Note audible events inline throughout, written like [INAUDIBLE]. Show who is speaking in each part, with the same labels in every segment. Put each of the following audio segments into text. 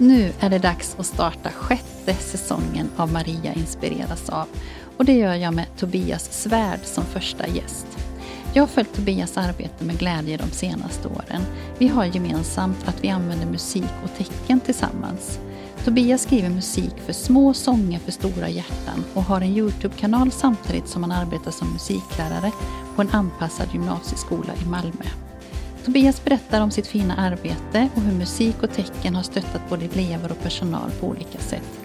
Speaker 1: Nu är det dags att starta sjätte säsongen av Maria inspireras av. Och det gör jag med Tobias Svärd som första gäst. Jag har följt Tobias arbete med glädje de senaste åren. Vi har gemensamt att vi använder musik och tecken tillsammans. Tobias skriver musik för små sånger för stora hjärtan och har en Youtube-kanal samtidigt som han arbetar som musiklärare på en anpassad gymnasieskola i Malmö. Tobias berättar om sitt fina arbete och hur musik och tecken har stöttat både elever och personal på olika sätt.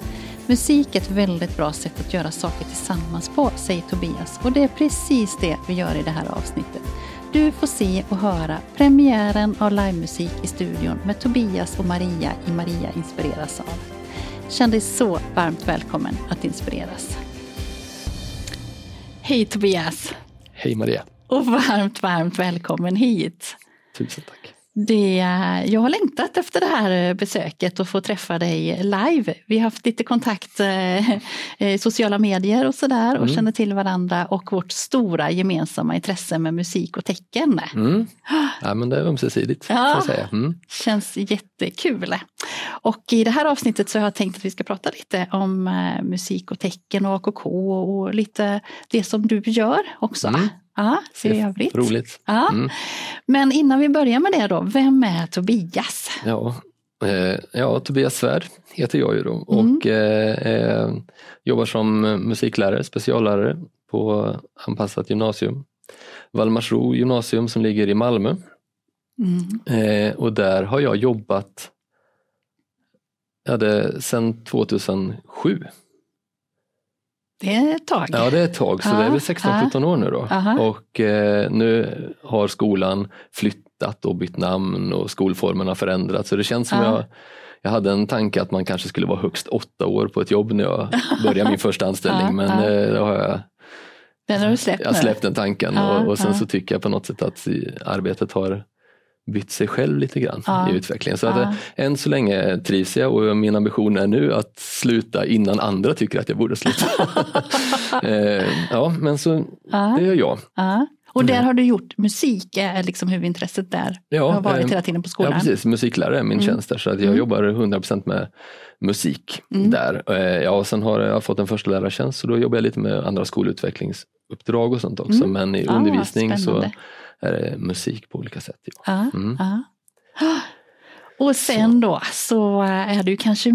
Speaker 1: Musik är ett väldigt bra sätt att göra saker tillsammans på, säger Tobias. Och det är precis det vi gör i det här avsnittet. Du får se och höra premiären av livemusik i studion med Tobias och Maria i Maria inspireras av. Känn dig så varmt välkommen att inspireras. Hej Tobias!
Speaker 2: Hej Maria!
Speaker 1: Och varmt, varmt välkommen hit!
Speaker 2: Tusen tack!
Speaker 1: Det, jag har längtat efter det här besöket och få träffa dig live. Vi har haft lite kontakt eh, i sociala medier och sådär och mm. känner till varandra och vårt stora gemensamma intresse med musik och tecken.
Speaker 2: Mm. Ja men det är ömsesidigt. Ja, säga. Mm.
Speaker 1: Känns jättekul. Och i det här avsnittet så har jag tänkt att vi ska prata lite om eh, musik och tecken och AKK och lite det som du gör också. Mm. Ja,
Speaker 2: trevligt. Roligt.
Speaker 1: Ja. Mm. Men innan vi börjar med det då, vem är Tobias?
Speaker 2: Ja, eh, ja Tobias Svärd heter jag ju då och mm. eh, jobbar som musiklärare, speciallärare på anpassat gymnasium. Vallmarsro gymnasium som ligger i Malmö. Mm. Eh, och där har jag jobbat ja, det, sedan 2007.
Speaker 1: Det är ett tag.
Speaker 2: Ja det är ett tag, så ja, det är väl 16-17 år nu då. Aha. Och eh, nu har skolan flyttat och bytt namn och skolformen har förändrats. Så det känns som jag jag hade en tanke att man kanske skulle vara högst åtta år på ett jobb när jag började min [LAUGHS] första anställning men eh, då har jag
Speaker 1: den har du släppt
Speaker 2: jag har släppt den tanken och, och sen så tycker jag på något sätt att arbetet har bytt sig själv lite grann ja. i utvecklingen. Så ja. att, eh, än så länge trivs jag och min ambition är nu att sluta innan andra tycker att jag borde sluta. [LAUGHS] eh, ja, men så ja. det gör jag.
Speaker 1: Ja. Och där mm. har du gjort musik, är liksom huvudintresset där? Ja, har varit eh, hela tiden på skolan?
Speaker 2: Ja precis, musiklärare är min mm. tjänst där så att jag mm. jobbar 100% med musik mm. där. Ja, och sen har jag fått en första lärartjänst så då jobbar jag lite med andra skolutvecklingsuppdrag och sånt också. Mm. Men i undervisning så det musik på olika sätt. Ja. Mm. [GASPS]
Speaker 1: Och sen då så är du kanske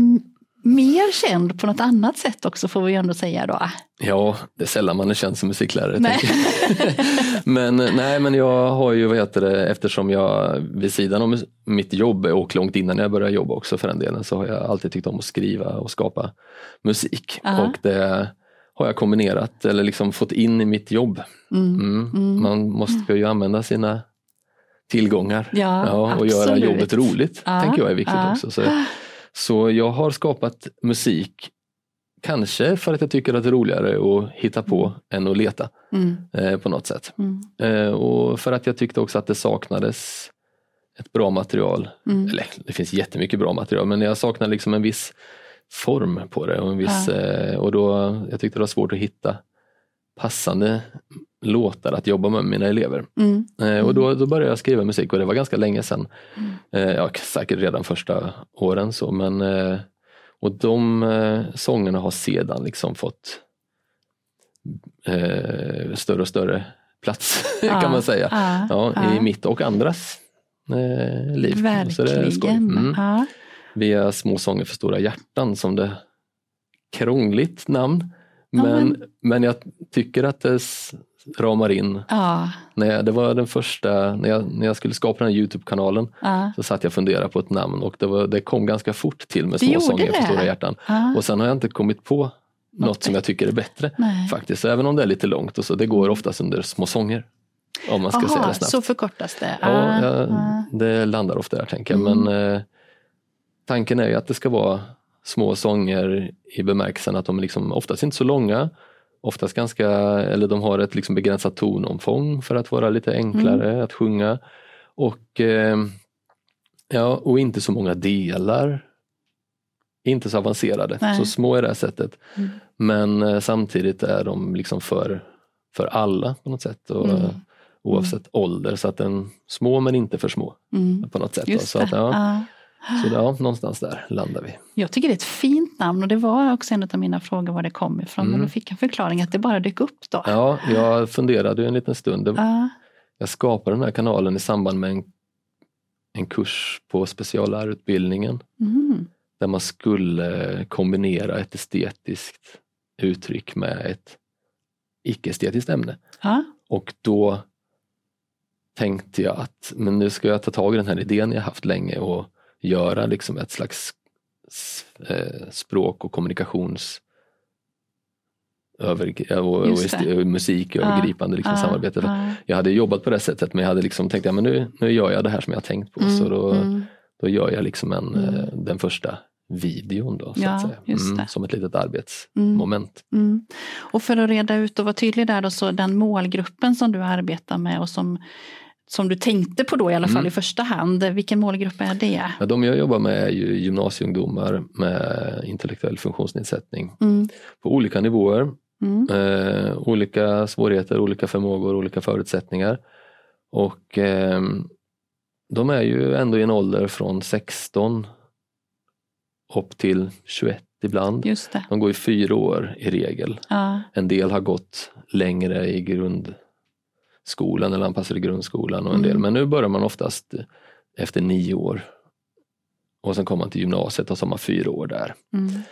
Speaker 1: mer känd på något annat sätt också får vi ändå säga då.
Speaker 2: Ja, det är sällan man är känd som musiklärare. Nej. [LAUGHS] men nej, men jag har ju, vad heter det, eftersom jag vid sidan om mitt jobb och långt innan jag började jobba också för den delen så har jag alltid tyckt om att skriva och skapa musik. Aha. Och det har jag kombinerat eller liksom fått in i mitt jobb. Mm. Mm. Mm. Man måste ju använda sina tillgångar
Speaker 1: ja, ja,
Speaker 2: och göra jobbet roligt. Ja, tänker jag är viktigt ja. också. Så, så jag har skapat musik Kanske för att jag tycker att det är roligare att hitta på mm. än att leta mm. eh, på något sätt. Mm. Eh, och för att jag tyckte också att det saknades ett bra material. Eller det finns jättemycket bra material men jag saknar liksom en viss form på det. Och, en viss, ja. eh, och då, jag tyckte det var svårt att hitta passande låtar att jobba med mina elever. Mm. Eh, och då, då började jag skriva musik och det var ganska länge sedan. Mm. Eh, ja, säkert redan första åren så men eh, och de eh, sångerna har sedan liksom fått eh, större och större plats [LAUGHS] ja. kan man säga. Ja, ja, I mitt och andras liv.
Speaker 1: Verkligen. Så det är skoj. Mm
Speaker 2: via Små sånger för stora hjärtan som det krångligt namn. Men, ja, men... men jag tycker att det ramar in. Ja. När jag, det var den första, när jag, när jag skulle skapa den här Youtube-kanalen ja. så satt jag och funderade på ett namn och det, var, det kom ganska fort till med Små sånger för stora hjärtan. Och sen har jag inte kommit på något som jag tycker är bättre. Nej. faktiskt. Så även om det är lite långt och så, det går oftast under Små sånger. Om man ska Aha, säga det snabbt.
Speaker 1: Så förkortas det?
Speaker 2: Ja, ja det landar ofta där tänker jag. Mm. Men, eh, tanken är ju att det ska vara små sånger i bemärkelsen att de är liksom oftast inte så långa. Oftast ganska, eller de har ett liksom begränsat tonomfång för att vara lite enklare mm. att sjunga. Och, eh, ja, och inte så många delar. Inte så avancerade, Nej. så små i det här sättet. Mm. Men eh, samtidigt är de liksom för, för alla på något sätt. Och, mm. Oavsett mm. ålder, så att den små men inte för små. Mm. på något sätt. Så att, ja, uh. Så ja, någonstans där landar vi.
Speaker 1: Jag tycker det är ett fint namn och det var också en av mina frågor var det kom ifrån. Mm. Men då fick jag förklaring att det bara dök upp då.
Speaker 2: Ja, jag funderade en liten stund. Uh. Jag skapade den här kanalen i samband med en, en kurs på speciallärarutbildningen. Mm. Där man skulle kombinera ett estetiskt uttryck med ett icke-estetiskt ämne. Uh. Och då tänkte jag att men nu ska jag ta tag i den här idén jag haft länge och göra liksom ett slags eh, språk och kommunikations över, och, och, musik övergripande liksom, ah, samarbete. Ah. Jag hade jobbat på det sättet men jag hade liksom tänkt att ja, nu, nu gör jag det här som jag har tänkt på. Mm, så då, mm. då gör jag liksom en, mm. Eh, den första videon då, så ja, att säga. Mm, som ett litet arbetsmoment. Mm. Mm.
Speaker 1: Och för att reda ut och vara tydlig där då, så den målgruppen som du arbetar med och som som du tänkte på då i alla fall mm. i första hand. Vilken målgrupp är det?
Speaker 2: Ja, de jag jobbar med är ju gymnasieungdomar med intellektuell funktionsnedsättning mm. på olika nivåer. Mm. Eh, olika svårigheter, olika förmågor, olika förutsättningar. Och eh, de är ju ändå i en ålder från 16 upp till 21 ibland.
Speaker 1: Just det.
Speaker 2: De går i fyra år i regel. Ja. En del har gått längre i grund skolan eller anpassade grundskolan och en del. Mm. Men nu börjar man oftast efter nio år. Och sen kommer man till gymnasiet och så har man fyra år där. Mm.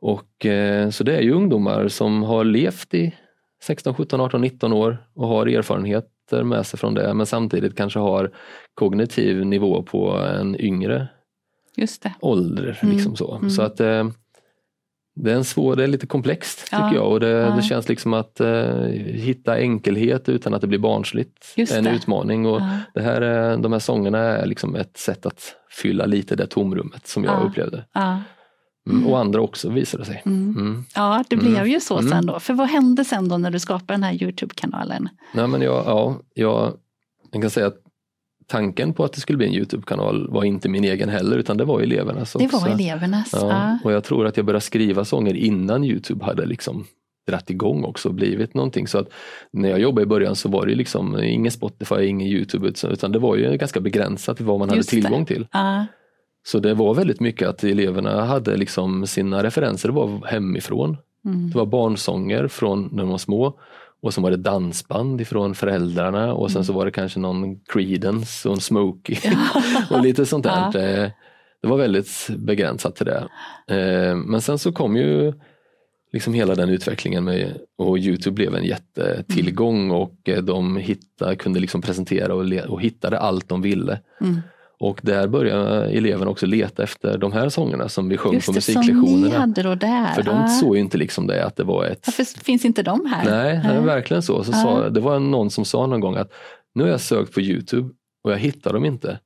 Speaker 2: Och eh, Så det är ju ungdomar som har levt i 16, 17, 18, 19 år och har erfarenheter med sig från det men samtidigt kanske har kognitiv nivå på en yngre ålder. Mm. Liksom så. Mm. så att eh, det är, en svår, det är lite komplext tycker ja, jag och det, ja. det, känns liksom att uh, hitta enkelhet utan att det blir barnsligt Just en det. utmaning. Och ja. det här, de här sångerna är liksom ett sätt att fylla lite det tomrummet som jag upplevde. Mm, och andra också visade sig.
Speaker 1: Mm. Mm. Ja, det blev mm. ju så sen mm. då. För vad hände sen då när du skapade den här Youtube-kanalen?
Speaker 2: Nej, men jag, ja, jag, jag kan säga att tanken på att det skulle bli en Youtube-kanal var inte min egen heller utan det var elevernas.
Speaker 1: Det var elevernas.
Speaker 2: Ja. Och jag tror att jag började skriva sånger innan Youtube hade liksom dratt igång också och blivit någonting. Så att när jag jobbade i början så var det liksom ingen Spotify, ingen Youtube utan det var ju ganska begränsat vad man Just hade tillgång det. till. Uh. Så det var väldigt mycket att eleverna hade liksom sina referenser det var hemifrån. Mm. Det var barnsånger från när de var små och så var det dansband ifrån föräldrarna och sen så mm. var det kanske någon Creedence och en Smokey [LAUGHS] och lite sånt där. Ja. Eh, det var väldigt begränsat till det. Eh, men sen så kom ju liksom hela den utvecklingen med, och Youtube blev en jättetillgång mm. och eh, de hittade, kunde liksom presentera och, och hittade allt de ville. Mm. Och där började eleverna också leta efter de här sångerna som vi sjöng Just på musiklektionerna. Som ni
Speaker 1: hade då där.
Speaker 2: För de ah. såg ju inte liksom det att det var ett...
Speaker 1: Varför finns inte de här?
Speaker 2: Nej, nej verkligen så. så ah. sa, det var någon som sa någon gång att nu har jag sökt på Youtube och jag hittar dem inte.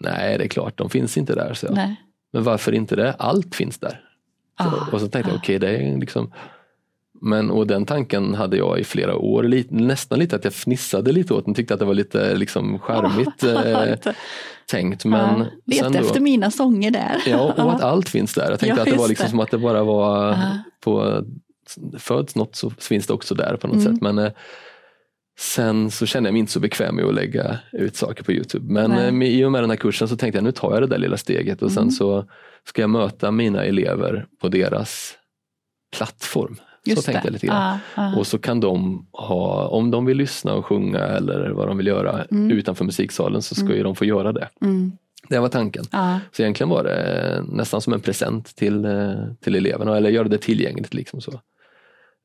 Speaker 2: Nej, det är klart, de finns inte där. Så jag. Men varför inte det? Allt finns där. Så, ah. Och så tänkte jag, okej, okay, det är liksom men och den tanken hade jag i flera år, lite, nästan lite att jag fnissade lite åt den, tyckte att det var lite liksom charmigt [LAUGHS] eh, tänkt. Men ja,
Speaker 1: Leta då, efter mina sånger där.
Speaker 2: ja, och att allt finns där. Jag tänkte ja, att det var liksom det. som att det bara var ja. på föds något så finns det också där på något mm. sätt. Men eh, Sen så kände jag mig inte så bekväm med att lägga ut saker på Youtube. Men eh, i och med den här kursen så tänkte jag nu tar jag det där lilla steget och mm. sen så ska jag möta mina elever på deras plattform. Just så tänkte jag lite grann. Ah, ah. Och så kan de ha, om de vill lyssna och sjunga eller vad de vill göra mm. utanför musiksalen så ska mm. ju de få göra det. Mm. Det var tanken. Ah. Så egentligen var det nästan som en present till, eh, till eleverna eller göra det tillgängligt. Liksom så.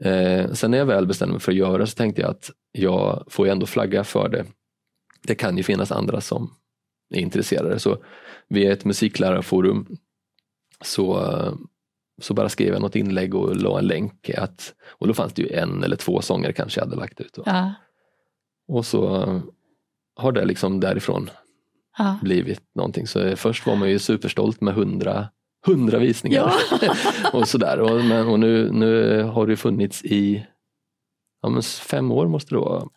Speaker 2: Eh, sen när jag väl bestämde mig för att göra så tänkte jag att jag får ju ändå flagga för det. Det kan ju finnas andra som är intresserade. Så via ett musiklärarforum så så bara skrev jag något inlägg och la en länk. Att, och då fanns det ju en eller två sånger kanske jag hade lagt ut. Ja. Och så har det liksom därifrån ja. blivit någonting. Så först var man ju superstolt med hundra hundra visningar. Ja. [LAUGHS] och sådär. Och, men, och nu, nu har det funnits i ja, fem år måste det vara.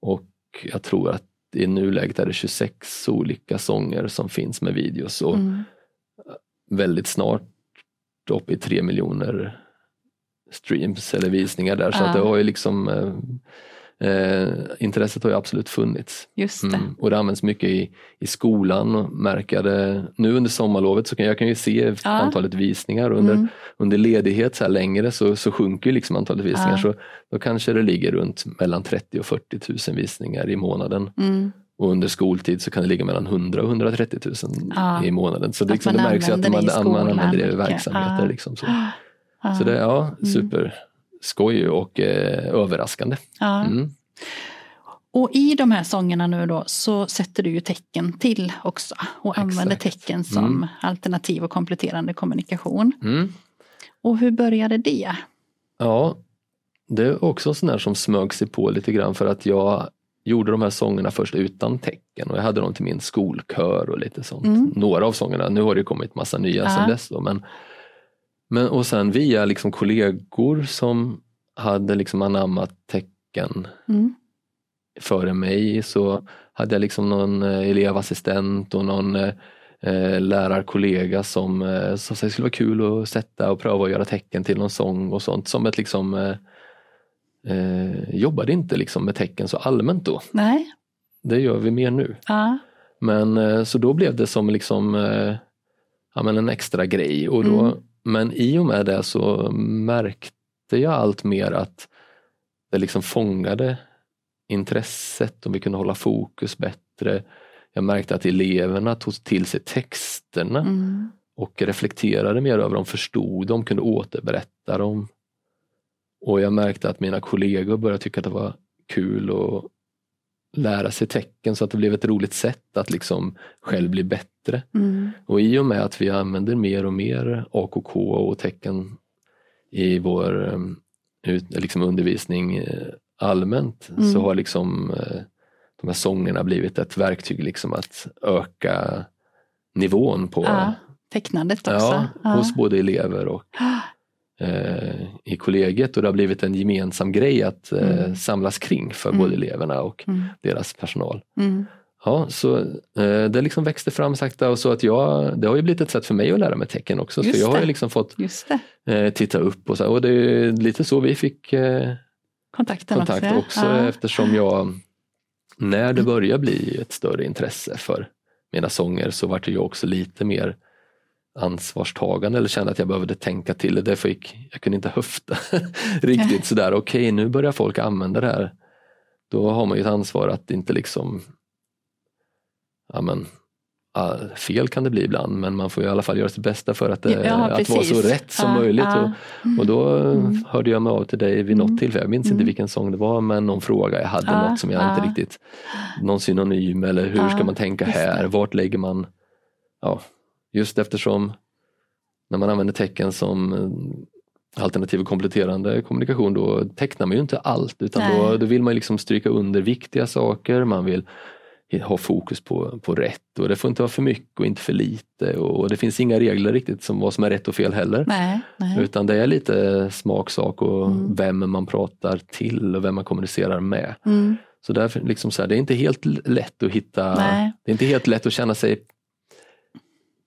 Speaker 2: Och jag tror att i nuläget är det 26 olika sånger som finns med videos. Och mm. Väldigt snart upp i tre miljoner streams eller visningar där. Så att det har ju liksom eh, Eh, intresset har ju absolut funnits.
Speaker 1: Just det. Mm,
Speaker 2: och det används mycket i, i skolan. Märker det. Nu under sommarlovet så kan jag kan ju se ja. antalet visningar. Under, mm. under ledighet så här längre så, så sjunker liksom antalet visningar. Ja. Så då kanske det ligger runt mellan 30 och 40 000 visningar i månaden. Mm. Och under skoltid så kan det ligga mellan 100 och 130 000 ja. i månaden. Så det, liksom, det märks ju att man, det man använder det i verksamheter. Liksom, så. [GASPS] så det är ja, mm. super skoj och eh, överraskande. Ja. Mm.
Speaker 1: Och i de här sångerna nu då så sätter du ju tecken till också och Exakt. använder tecken som mm. alternativ och kompletterande kommunikation. Mm. Och hur började det?
Speaker 2: Ja, det är också sån där som smög sig på lite grann för att jag gjorde de här sångerna först utan tecken och jag hade dem till min skolkör och lite sånt. Mm. Några av sångerna, nu har det kommit massa nya ja. sedan dess då, men men, och sen via liksom kollegor som hade liksom anammat tecken mm. före mig så hade jag liksom någon eh, elevassistent och någon eh, eh, lärarkollega som, eh, som sa det skulle vara kul att sätta och pröva att göra tecken till någon sång och sånt som ett liksom eh, eh, jobbade inte liksom med tecken så allmänt då.
Speaker 1: Nej.
Speaker 2: Det gör vi mer nu.
Speaker 1: Ja.
Speaker 2: Men eh, så då blev det som liksom ja, men en extra grej och då mm. Men i och med det så märkte jag allt mer att det liksom fångade intresset och vi kunde hålla fokus bättre. Jag märkte att eleverna tog till sig texterna mm. och reflekterade mer över dem, förstod dem, kunde återberätta dem. Och jag märkte att mina kollegor började tycka att det var kul att lära sig tecken så att det blev ett roligt sätt att liksom själv bli bättre. Mm. Och i och med att vi använder mer och mer AKK och tecken i vår eh, liksom undervisning eh, allmänt mm. så har liksom eh, de här sångerna blivit ett verktyg liksom att öka nivån på
Speaker 1: ja, tecknandet också.
Speaker 2: Ja, ja. hos både elever och [GASPS] i kollegiet och det har blivit en gemensam grej att eh, mm. samlas kring för både mm. eleverna och mm. deras personal.
Speaker 1: Mm.
Speaker 2: Ja, så eh, det liksom växte fram sakta och så att jag, det har ju blivit ett sätt för mig att lära mig tecken också. Just för jag har ju liksom fått titta upp och så och det är lite så vi fick
Speaker 1: Kontakten
Speaker 2: kontakt också, också ja. eftersom jag när det började bli ett större intresse för mina sånger så vart jag också lite mer ansvarstagande eller kände att jag behövde tänka till det. Därför gick, jag kunde inte höfta [LAUGHS] riktigt sådär, okej okay, nu börjar folk använda det här. Då har man ju ett ansvar att inte liksom, ja men, fel kan det bli ibland men man får i alla fall göra sitt bästa för att, det, ja, att vara så rätt som ja, möjligt. Ja. Och, och, då mm. hörde jag mig av till dig vid något mm. tillfälle, jag minns mm. inte vilken sång det var men någon fråga, jag hade något som jag inte riktigt, någon synonym eller hur ska man tänka här, vart lägger man, ja Just eftersom när man använder tecken som eh, alternativ och kompletterande kommunikation då tecknar man ju inte allt utan då, då, vill man liksom stryka under viktiga saker, man vill ha fokus på, på rätt och det får inte vara för mycket och inte för lite och det finns inga regler riktigt som vad som är rätt och fel heller.
Speaker 1: Nej, nej.
Speaker 2: Utan det är lite smaksak och mm. vem man pratar till och vem man kommunicerar med.
Speaker 1: Mm.
Speaker 2: Så därför liksom så här, det är inte helt lätt att hitta, nej. det är inte helt lätt att känna sig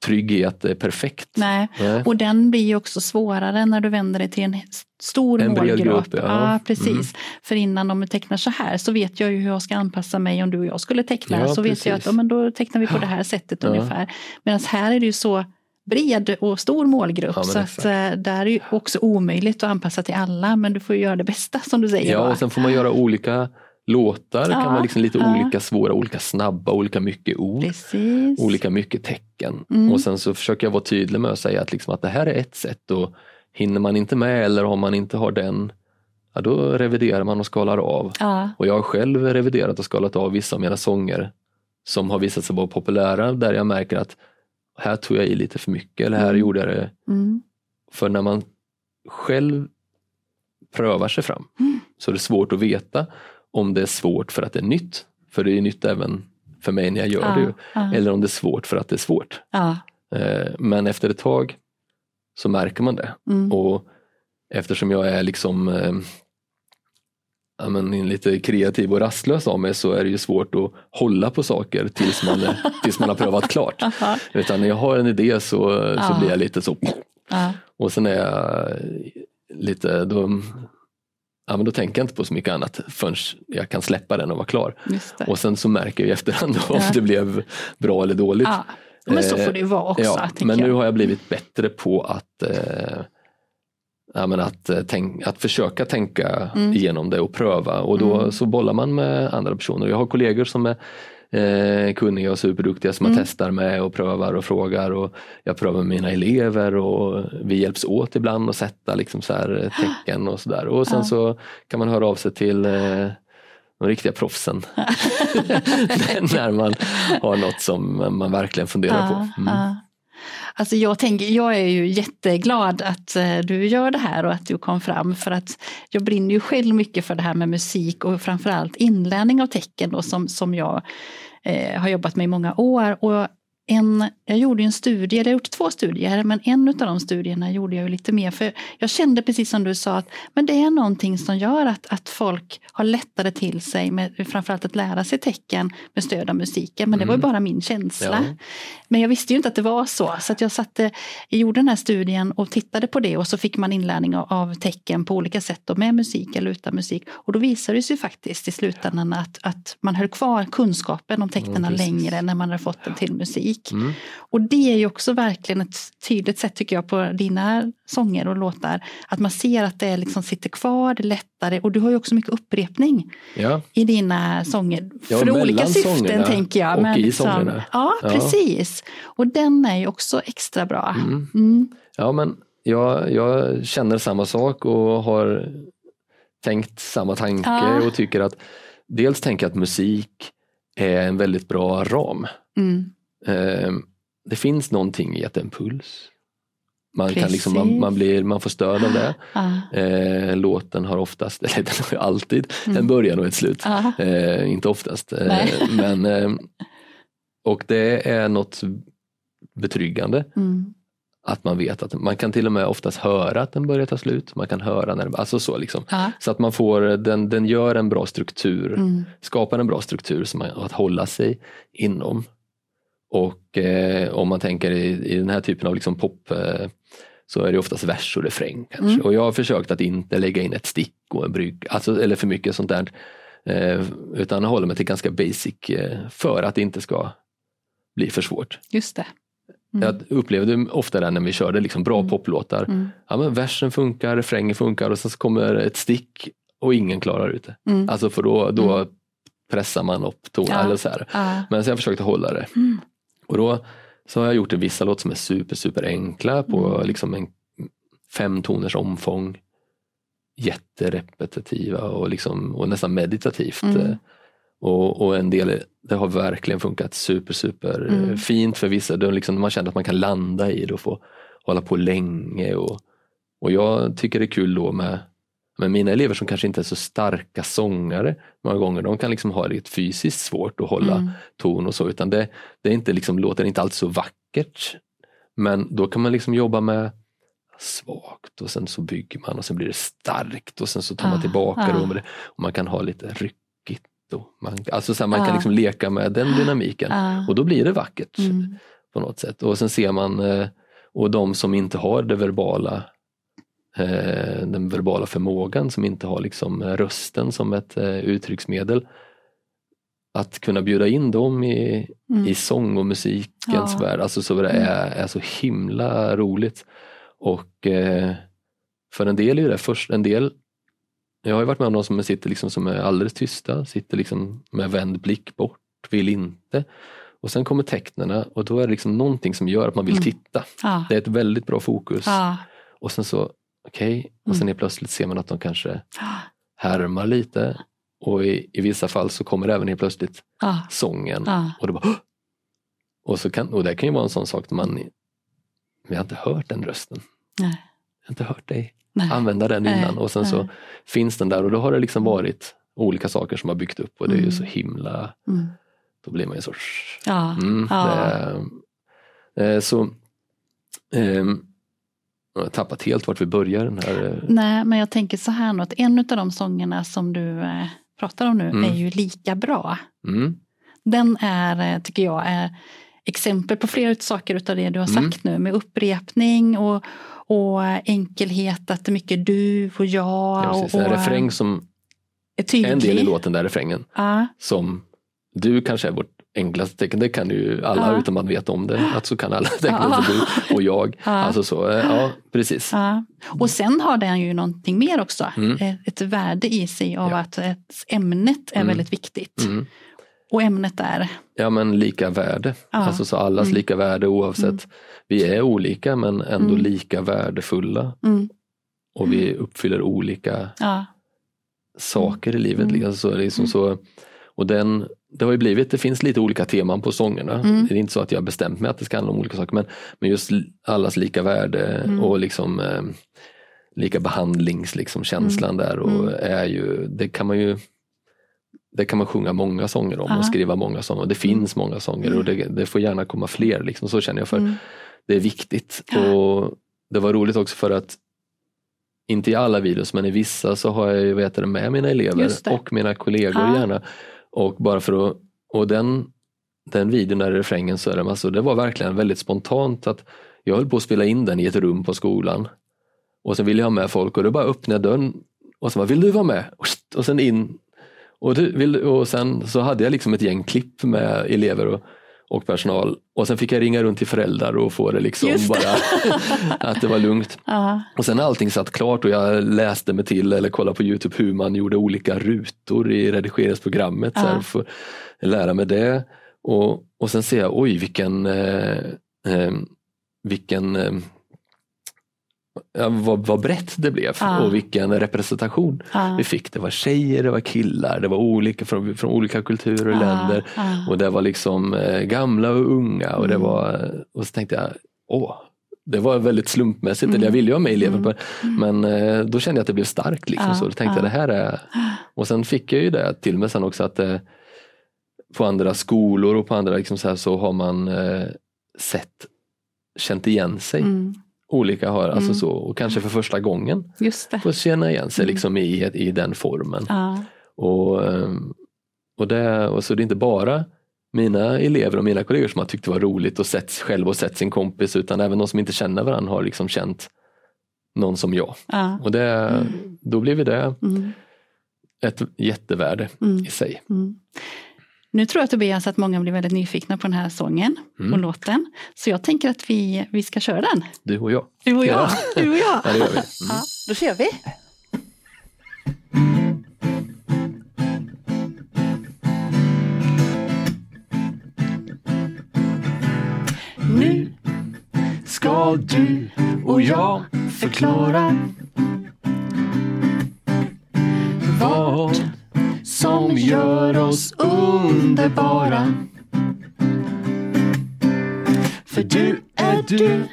Speaker 2: trygg i att det är perfekt.
Speaker 1: Nej. Nej. och den blir ju också svårare när du vänder dig till en stor en målgrupp. Grupp, ja. ja. precis. Mm. För innan de tecknar så här så vet jag ju hur jag ska anpassa mig om du och jag skulle teckna. Ja, så precis. vet jag att ja, men då tecknar vi på det här sättet ungefär. Medan här är det ju så bred och stor målgrupp ja, så att uh, där är det också omöjligt att anpassa till alla men du får göra det bästa som du säger.
Speaker 2: Ja, och sen får man göra olika låtar ja, kan vara liksom lite ja. olika svåra, olika snabba, olika mycket ord,
Speaker 1: Precis.
Speaker 2: olika mycket tecken. Mm. Och sen så försöker jag vara tydlig med att säga att, liksom att det här är ett sätt och hinner man inte med eller om man inte har den, ja, då reviderar man och skalar av.
Speaker 1: Ja.
Speaker 2: Och jag har själv reviderat och skalat av vissa av mina sånger som har visat sig vara populära där jag märker att här tog jag i lite för mycket eller här mm. gjorde jag det.
Speaker 1: Mm.
Speaker 2: För när man själv prövar sig fram
Speaker 1: mm.
Speaker 2: så är det svårt att veta om det är svårt för att det är nytt, för det är nytt även för mig när jag gör ja, det. Ja. Eller om det är svårt för att det är svårt.
Speaker 1: Ja.
Speaker 2: Eh, men efter ett tag så märker man det. Mm. Och eftersom jag är liksom eh, ja, men lite kreativ och rastlös av mig så är det ju svårt att hålla på saker tills man, [LAUGHS] tills man har prövat klart. Utan när jag har en idé så, så blir jag lite så och sen är jag lite, då, ja, men då tänker jag inte på så mycket annat förrän jag kan släppa den och vara klar. Och sen så märker jag i efterhand [LAUGHS] om ja. det blev bra eller dåligt. Ja.
Speaker 1: Men så får det vara också. Ja,
Speaker 2: men nu har jag blivit bättre på att eh, ja, men att, eh, tänk, att försöka tänka mm. igenom det och pröva och då mm. så bollar man med andra personer. Jag har kollegor som är eh, kunniga och superduktiga som mm. jag testar med och prövar och frågar och jag prövar med mina elever och vi hjälps åt ibland att sätta liksom så här eh, tecken och sådär och sen så kan man höra av sig till eh, de riktiga proffsen [LAUGHS] [LAUGHS] när man har något som man verkligen funderar på. Mm.
Speaker 1: Alltså jag, tänker, jag är ju jätteglad att eh, du gör det här och att du kom fram för att jag brinner ju själv mycket för det här med musik och framförallt inlärning av tecken då, som, som jag eh, har jobbat med i många år. Och en, jag gjorde en studie, jag har gjort två studier, men en av de studierna gjorde jag lite mer för jag kände precis som du sa att men det är någonting som gör att, att folk har lättare till sig med framförallt att lära sig tecken med stöd av musiken. Men mm. det var ju mm. bara min känsla. Ja. Men jag visste ju inte att det var så. Så jag satte, jag gjorde den här studien och tittade på det och så fick man inlärning av, av tecken på olika sätt då, med musik eller utan musik. Och då visade det sig faktiskt i slutändan att, att man höll kvar kunskapen om tecknen mm, längre när man hade fått den till musik. Mm. Och det är ju också verkligen ett tydligt sätt tycker jag på dina sånger och låtar. Att man ser att det liksom sitter kvar, det är lättare och du har ju också mycket upprepning ja. i dina sånger. Ja, för olika syften tänker jag.
Speaker 2: Och men i liksom, sångerna.
Speaker 1: Ja, ja, precis. Och den är ju också extra bra.
Speaker 2: Mm. Mm. Ja men jag, jag känner samma sak och har tänkt samma tanke ja. och tycker att dels tänker att musik är en väldigt bra ram. Mm. Eh, det finns någonting i att det är en puls. Man, kan liksom, man, man, blir, man får stöd av det. Ah. Eh, låten har oftast, [LAUGHS] eller den har alltid, mm. en början och ett slut. Ah. Eh, inte oftast. Eh, [LAUGHS] men, eh, och det är något betryggande. Mm. Att man vet att man kan till och med oftast höra att den börjar ta slut. Man kan höra när det, alltså så liksom. Ah. Så att man får, den, den gör en bra struktur, mm. skapar en bra struktur som man, att hålla sig inom. Och eh, om man tänker i, i, den här typen av liksom pop eh, så är det oftast vers och refräng. Kanske. Mm. Och jag har försökt att inte lägga in ett stick och en brygg, alltså, eller för mycket sånt där. Eh, utan hålla mig till ganska basic eh, för att det inte ska bli för svårt.
Speaker 1: Just det.
Speaker 2: Mm. Jag upplevde ofta det när vi körde liksom bra mm. poplåtar. Mm. Ja, men versen funkar, refrängen funkar och sen kommer ett stick och ingen klarar ut det. Mm. Alltså för då, då mm. pressar man upp tonen. Ja. Eller så här. Ja. Men så jag försökte hålla det. Mm. Och då så har jag gjort vissa låtar som är super, super enkla på mm. liksom en fem toners omfång. Jätterepetitiva och, liksom, och nästan meditativt. Mm. Och, och, en del, det har verkligen funkat super, super mm. fint för vissa. Det liksom, man känner att man kan landa i det och få hålla på länge. Och, och jag tycker det är kul då med men mina elever som kanske inte är så starka sångare många gånger, de kan liksom ha det fysiskt svårt att hålla mm. ton och så, utan det, det är inte liksom, låter inte alltid så vackert. Men då kan man liksom jobba med svagt och sen så bygger man och sen blir det starkt och sen så tar man ah, tillbaka ah. det och man kan ha lite ryckigt. Och man, alltså så här, man ah. kan liksom leka med den dynamiken ah. och då blir det vackert mm. på något sätt. Och sen ser man, eh, och de som inte har det verbala Eh, den verbala förmågan som inte har liksom rösten som ett eh, uttrycksmedel. Att kunna bjuda in dem i, mm. i sång och musikens ja. värld, alltså så det mm. är, är så himla roligt. Och eh, för en del är det först, en del jag har varit med om någon som sitter liksom som är alldeles tysta, sitter liksom med vänd blick bort, vill inte. Och sen kommer tecknena och då är det liksom någonting som gör att man vill mm. titta. Ja. Det är ett väldigt bra fokus. Ja. Och sen så Okej, okay. och sen mm. plötsligt ser man att de kanske härmar lite och i, i vissa fall så kommer även helt plötsligt ah. sången. Ah. Och, det bara, och, så kan, och det kan ju vara en sån sak att man vi har inte hört den rösten. Nej. Jag har inte hört dig Nej. använda den innan Nej. och sen så finns den där och då har det liksom varit olika saker som har byggt upp och det är ju mm. så himla, mm. då blir man ju så... Ja. Mm. Det, eh, så Um, jag har tappat helt vart vi börjar. Den här... Eh,
Speaker 1: Nej, men jag tänker så här nu att en av de sångerna som du eh, pratar om nu mm. är ju lika bra. Mm. Den är, eh, tycker jag, är exempel på flera saker utav det du har mm. sagt mm. nu med upprepning och, och enkelhet, att det är mycket du och jag. Ja,
Speaker 2: precis, och, en refräng som en del i låten där refrängen. Uh. Som du kanske är vårt enklaste tecken, det kan ju alla uh. utan man vet om det. Att så kan alla [LAUGHS] teckna uh. du och jag. [LAUGHS] Alltså så, eh, ja precis.
Speaker 1: Och sen har den ju någonting mer också. Mm. Eh, ett värde i sig av ja. att ämnet är mm. väldigt viktigt. Mm. Och ämnet är?
Speaker 2: Ja men lika värde. Alltså så allas mm. lika värde oavsett. Mm. Vi är olika men ändå mm. lika värdefulla. Och vi uppfyller olika saker i livet. Mm. Liksom så, liksom så, och den, det har ju blivit, det finns lite olika teman på sångerna. Mm. Det är inte så att jag har bestämt mig att det ska handla om olika saker men, men just allas lika värde mm. och liksom eh, lika behandlingskänslan liksom, känslan där och mm. är ju, det kan man ju det kan man sjunga många sånger om Aha. och skriva många sånger. Det finns många sånger och det, det får gärna komma fler. Liksom. Så känner jag för mm. det är viktigt. Ja. Och Det var roligt också för att inte i alla videos men i vissa så har jag ju vet det, med mina elever och mina kollegor ja. gärna. Och bara för att, och den, den videon där refrängen så är det, alltså, det var verkligen väldigt spontant att jag höll på att spela in den i ett rum på skolan. Och sen ville jag ha med folk och då bara öppnade jag dörren och så bara, vill du vara med? Och sen in. Och, du, vill, och sen så hade jag liksom ett gäng klipp med elever och och personal. Och sen fick jag ringa runt till föräldrar och få det liksom det. bara [LAUGHS] att det var lugnt. Uh. Och sen när allting satt klart och jag läste mig till eller kollade på Youtube hur man gjorde olika rutor i redigeringsprogrammet. Uh. Så här, för att lära mig det. Och, och sen ser jag, oj vilken, eh, eh, vilken eh, vad, vad brett det blev ah. och vilken representation ah. vi fick. Det var tjejer, det var killar, det var olika från, från olika kulturer och ah. länder. Och det var liksom eh, gamla och unga och det mm. var, och så tänkte jag, åh, det var väldigt slumpmässigt, mm. eller jag ville ju ha med elever mm. men eh, då kände jag att det blev starkt. Liksom, så då tänkte jag det här är, och sen fick jag ju det till mig sen också att eh, på andra skolor och på andra liksom så, här, så har man sett, känt igen sig. Mm olika har, alltså mm. alltså så, och kanske för första gången
Speaker 1: Just det.
Speaker 2: får känna igen sig mm. liksom i, i den formen. Ja. Och, ehm, och, det, och så det är inte bara mina elever och mina kollegor som har tyckt det var roligt och sett själv och sett sin kompis utan även de som inte känner varandra har liksom känt någon som jag. Ja. Och det, mm. då blir det mm. ett jättevärde mm. i sig.
Speaker 1: Nu tror jag Tobias att många blir väldigt nyfikna på den här sången mm. och låten. Så jag tänker att vi, vi ska köra den.
Speaker 2: Du och jag.
Speaker 1: Du och jag. Ja. [LAUGHS] Du och jag.
Speaker 2: ja, det gör vi. [LAUGHS] Mm.
Speaker 1: Ja, då kör vi. Nu ska du och jag förklara som gör oss underbara. För du är du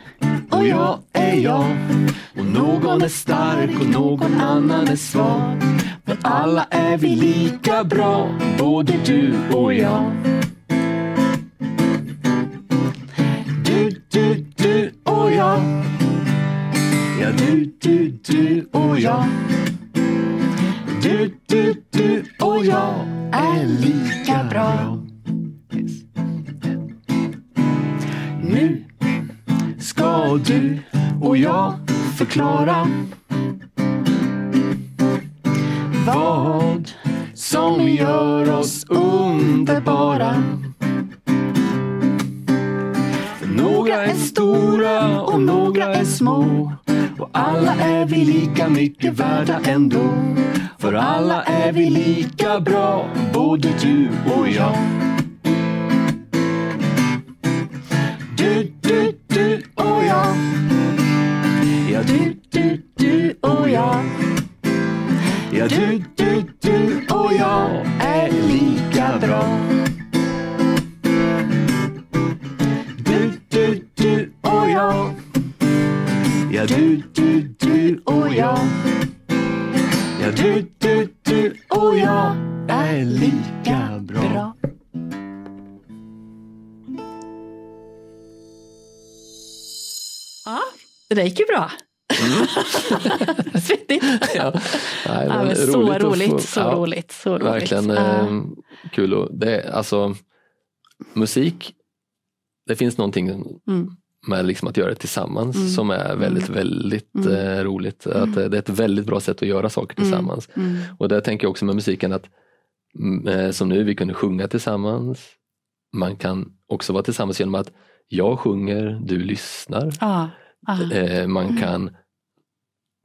Speaker 1: och jag är jag. Och någon är stark och någon annan är svag. Men alla är vi lika bra, både du och jag. Du, du, du och jag. Ja, du, du, du och jag. Du, och jag är lika bra. Nu ska du och jag förklara vad som gör oss underbara. Några är stora och några är små och alla är vi lika mycket värda ändå. För alla är vi lika bra, både du och jag. Du, du, du och jag. Ja, du, du, du och jag. Ja, du, du, du och jag är lika bra. Det gick ju bra. Mm. [LAUGHS] Svettigt. ja. Nej, ja, så roligt, få, så ja, roligt. Så roligt.
Speaker 2: Verkligen eh, kul. Och det, alltså, musik, det finns någonting mm. med liksom att göra det tillsammans mm. som är väldigt, mm. väldigt mm. eh, roligt. Att, mm. det är ett väldigt bra sätt att göra saker tillsammans. Och det tänker jag också med musiken att eh, som nu, vi kunde sjunga tillsammans. Man kan också vara tillsammans genom att jag sjunger, du lyssnar. Ah. Ah. Man mm. kan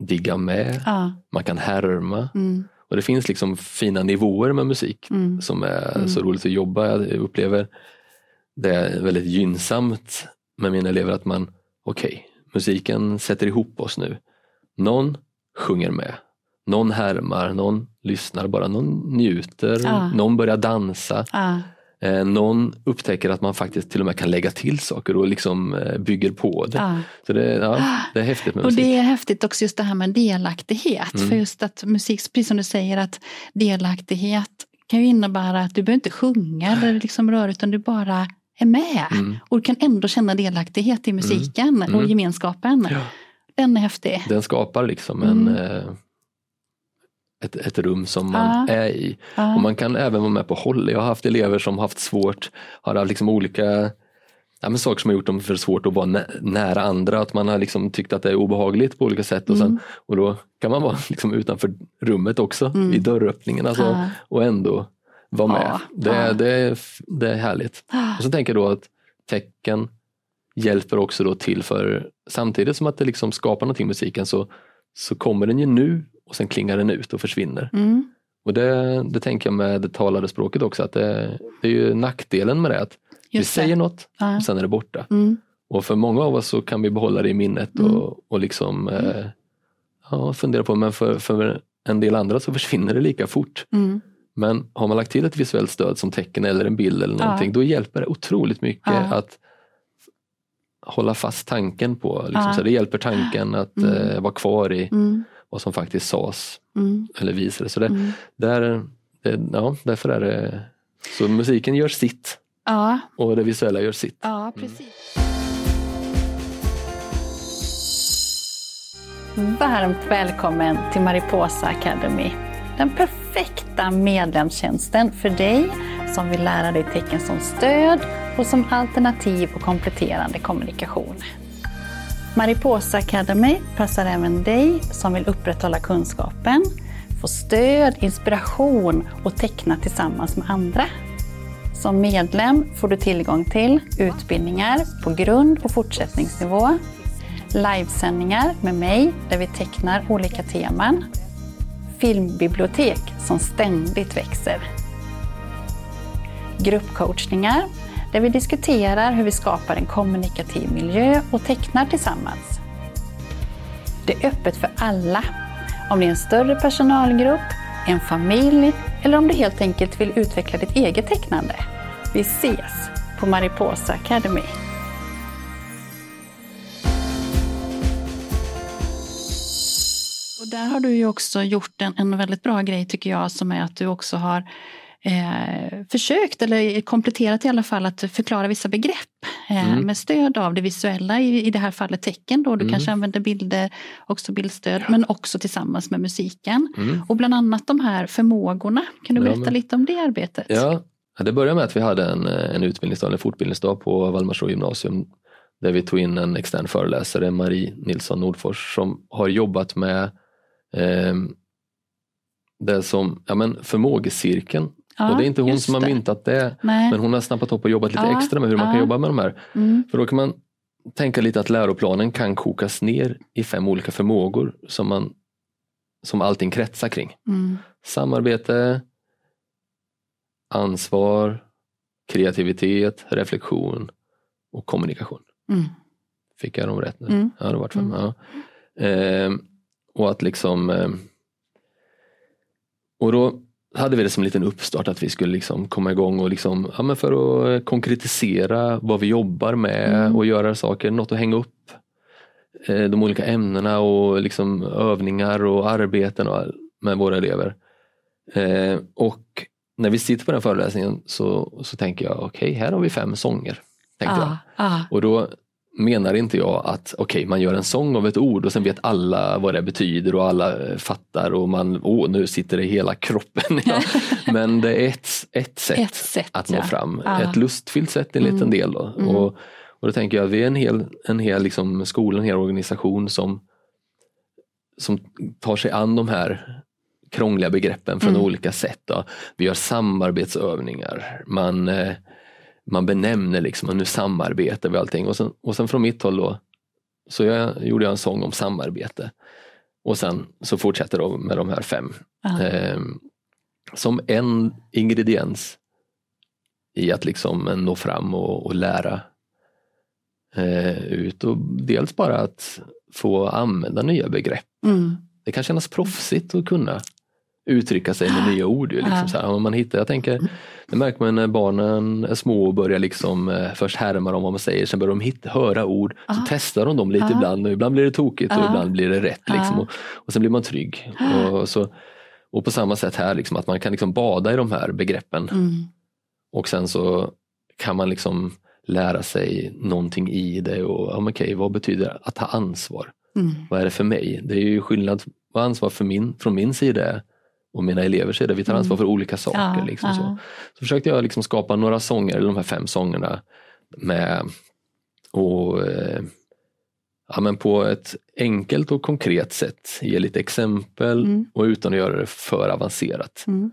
Speaker 2: digga med, ah. man kan härma. Mm. Och det finns liksom fina nivåer med musik mm. som är mm. så roligt att jobba. Jag upplever det är väldigt gynnsamt med mina elever att man, okej, okay, musiken sätter ihop oss nu. Någon sjunger med, någon härmar, någon lyssnar bara, någon njuter, någon börjar dansa. Eh, någon upptäcker att man faktiskt till och med kan lägga till saker och liksom eh, bygger på det. Ja. Så det, ja, det är häftigt med
Speaker 1: och
Speaker 2: musik.
Speaker 1: det är häftigt också just det här med delaktighet. Mm. För just att musik, precis som du säger, att delaktighet kan ju innebära att du behöver inte sjunga eller liksom röra utan du bara är med. Mm. Och du kan ändå känna delaktighet i mm. musiken mm. och gemenskapen. Ja. Den är häftig.
Speaker 2: Den skapar liksom en mm. eh, ett, ett rum som man ja. är i. Ja. Och man kan även vara med på håll. Jag har haft elever som haft svårt, har haft liksom olika ja, men saker som har gjort dem för svårt att vara nä nära andra. Att man har liksom tyckt att det är obehagligt på olika sätt. Och, sen, mm. och då kan man vara [LAUGHS] liksom utanför rummet också, mm. i dörröppningen alltså, ja. och ändå vara med. Det, det, det är härligt. Och så tänker jag då att tecken hjälper också då till för samtidigt som att det liksom skapar någonting i musiken så, så kommer den ju nu och sen klingar den ut och försvinner. Mm. Och det, det tänker jag med det talade språket också, att det, det är ju nackdelen med det. Att vi säger något ja. och sen är det borta. Mm. Och för många av oss så kan vi behålla det i minnet mm. och, och liksom eh, ja, fundera på, men för, för en del andra så försvinner det lika fort. Mm. Men har man lagt till ett visuellt stöd som tecken eller en bild eller någonting, ja. då hjälper det otroligt mycket att hålla fast tanken på. Liksom, ja. så det hjälper tanken att mm. eh, vara kvar i mm vad som faktiskt sades mm. eller visades. Så det, mm. där, det, ja, därför är det så musiken gör sitt ja. och det visuella gör sitt.
Speaker 1: Ja, precis. Mm. Varmt välkommen till Mariposa Academy. Den perfekta medlemstjänsten för dig som vill lära dig tecken som stöd och som alternativ och kompletterande kommunikation. Mariposa Academy passar även dig som vill upprätthålla kunskapen, få stöd, inspiration och teckna tillsammans med andra. Som medlem får du tillgång till utbildningar på grund och fortsättningsnivå, livesändningar med mig där vi tecknar olika teman, filmbibliotek som ständigt växer, gruppcoachningar där vi diskuterar hur vi skapar en kommunikativ miljö och tecknar tillsammans. Det är öppet för alla, om det är en större personalgrupp, en familj eller om du helt enkelt vill utveckla ditt eget tecknande. Vi ses på Mariposa Academy. Och där har du ju också gjort en, en väldigt bra grej tycker jag som är att du också har eh, försökt, eller kompletterat i alla fall, att förklara vissa begrepp eh, mm. med stöd av det visuella, i, i det här fallet tecken. Då. Du mm. kanske använder bilder, också bildstöd, ja. men också tillsammans med musiken. Mm. Och bland annat de här förmågorna. Kan du berätta ja, men... lite om det arbetet?
Speaker 2: Ja, det började med att vi hade en, en utbildningsdag, en fortbildningsdag på Valdemarsro gymnasium där vi tog in en extern föreläsare, Marie Nilsson Nordfors, som har jobbat med eh, det som ja, men förmågecirkeln Ja, och det är inte hon som har myntat det, Nej. men hon har snappat upp och jobbat lite ja, extra med hur man kan jobba med de här. Mm. För då kan man tänka lite att läroplanen kan kokas ner i fem olika förmågor som, man, som allting kretsar kring. Mm. Samarbete, ansvar, kreativitet, reflektion och kommunikation. Mm. Fick jag dem rätt nu? Mm. Ja, det var fem. Mm. Ja. Eh, och att liksom eh, och då hade vi det som en liten uppstart att vi skulle liksom komma igång och liksom, ja, men för att konkretisera vad vi jobbar med mm. och göra saker, något att hänga upp eh, de olika ämnena och liksom övningar och arbeten och, med våra elever. Eh, och när vi sitter på den föreläsningen så, så tänker jag, okej okay, här har vi fem sånger. Tänkte ah, jag. Ah. Och då menar inte jag att okej, okay, man gör en sång av ett ord och sen vet alla vad det betyder och alla fattar och man, åh nu sitter det i hela kroppen. [LAUGHS] Ja. Men det är ett, ett, sätt, ett sätt att nå ja. fram. Ja. Ett lustfyllt sätt en liten mm. del. Då. Mm. Och, och då tänker jag att vi är en hel, en hel liksom, skola, en hel organisation som, som tar sig an de här krångliga begreppen från mm. olika sätt. Då. Vi gör samarbetsövningar. Man eh, man benämner liksom, och nu samarbetar vi allting. Och sen, och sen från mitt håll då, så jag, gjorde jag en sång om samarbete. Och sen så fortsätter det med de här fem. Eh, som en ingrediens i att liksom nå fram och, och lära eh, ut och dels bara att få använda nya begrepp. Mm. Det kan kännas proffsigt att kunna uttrycka sig med nya ord. Ju, liksom, så här. Man hittar, jag tänker, det märker man när barnen är små och börjar liksom, eh, först härma dem vad man säger, sen börjar de hitta, höra ord, så testar de dem lite ibland och ibland blir det tokigt och ibland blir det rätt. Liksom, och, och sen blir man trygg. Och, så, och på samma sätt här, liksom, att man kan liksom bada i de här begreppen. Mm. Och sen så kan man liksom lära sig någonting i det och ja, okay, vad betyder att ta ansvar? Mm. Vad är det för mig? Det är ju skillnad vad ansvar för min, från min sida är och mina elever så är det vi tar ansvar för olika saker. Ja, liksom ja. Så. så försökte jag liksom skapa några sånger, eller de här fem sångerna med och eh, ja, men på ett enkelt och konkret sätt ge lite exempel mm. och utan att göra det för avancerat. Mm.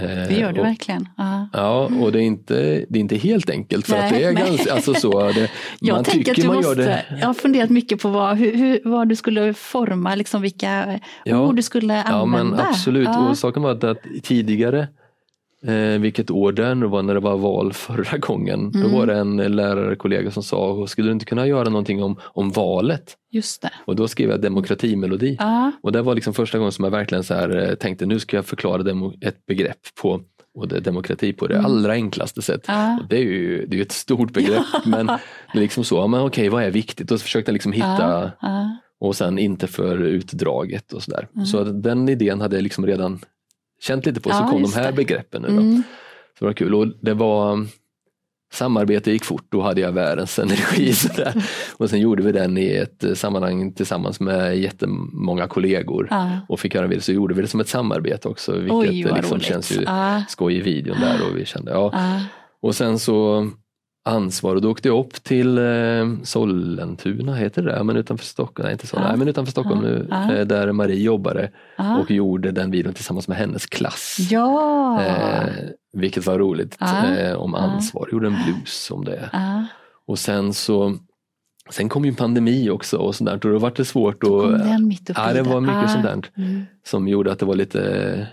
Speaker 1: Det gör du och, verkligen.
Speaker 2: Aha. Ja, och det är, inte, det är inte helt enkelt för nej, att det är nej. ganska, alltså så, det, [LAUGHS]
Speaker 1: jag man tycker att du man måste, gör det. Jag har funderat mycket på vad, hur, hur, vad du skulle forma, liksom vilka ja, ord du skulle använda.
Speaker 2: Ja men absolut, ja. och saken var att tidigare Eh, vilket år det nu var när det var val förra [LAUGHS] gången. Mm. Då var det en lärarkollega som sa, skulle du inte kunna göra någonting om, om valet?
Speaker 1: Just det.
Speaker 2: Och då skrev jag demokratimelodi. Ah. Och det var liksom första gången som jag verkligen så här, eh, tänkte nu ska jag förklara demo, ett begrepp på och det demokrati på det mm. allra enklaste sätt. Ah. Det är ju det är ett stort begrepp men det är liksom så, men okej vad är viktigt? Och så försökte jag liksom hitta ah. och sen inte för utdraget och sådär. Mm. Så den idén hade jag liksom redan känt lite på så kom de här det. begreppen nu. Då. Mm. Så det var kul och det var Samarbete gick fort, då hade jag världens energi. [LAUGHS] Sådär. Och sen gjorde vi den i ett sammanhang tillsammans med jättemånga kollegor ah. och fick göra det, så gjorde vi det som ett samarbete också vilket Oj, liksom känns ju ah. skoj i videon där och vi kände ja. Ah. Och sen så ansvar och då åkte jag upp till eh, Sollentuna, heter det men utanför Stockholm, nej, inte så, ja. men utanför Stockholm ja. nu, ja. Eh, där Marie jobbade och gjorde den videon tillsammans med hennes klass.
Speaker 1: Ja.
Speaker 2: Eh, vilket var roligt, eh, om ansvar, gjorde en blues om det. Och sen så Sen kom ju pandemi också och sådär och då var det svårt att... ja, det var mycket ah. sånt där mm. som gjorde att det var lite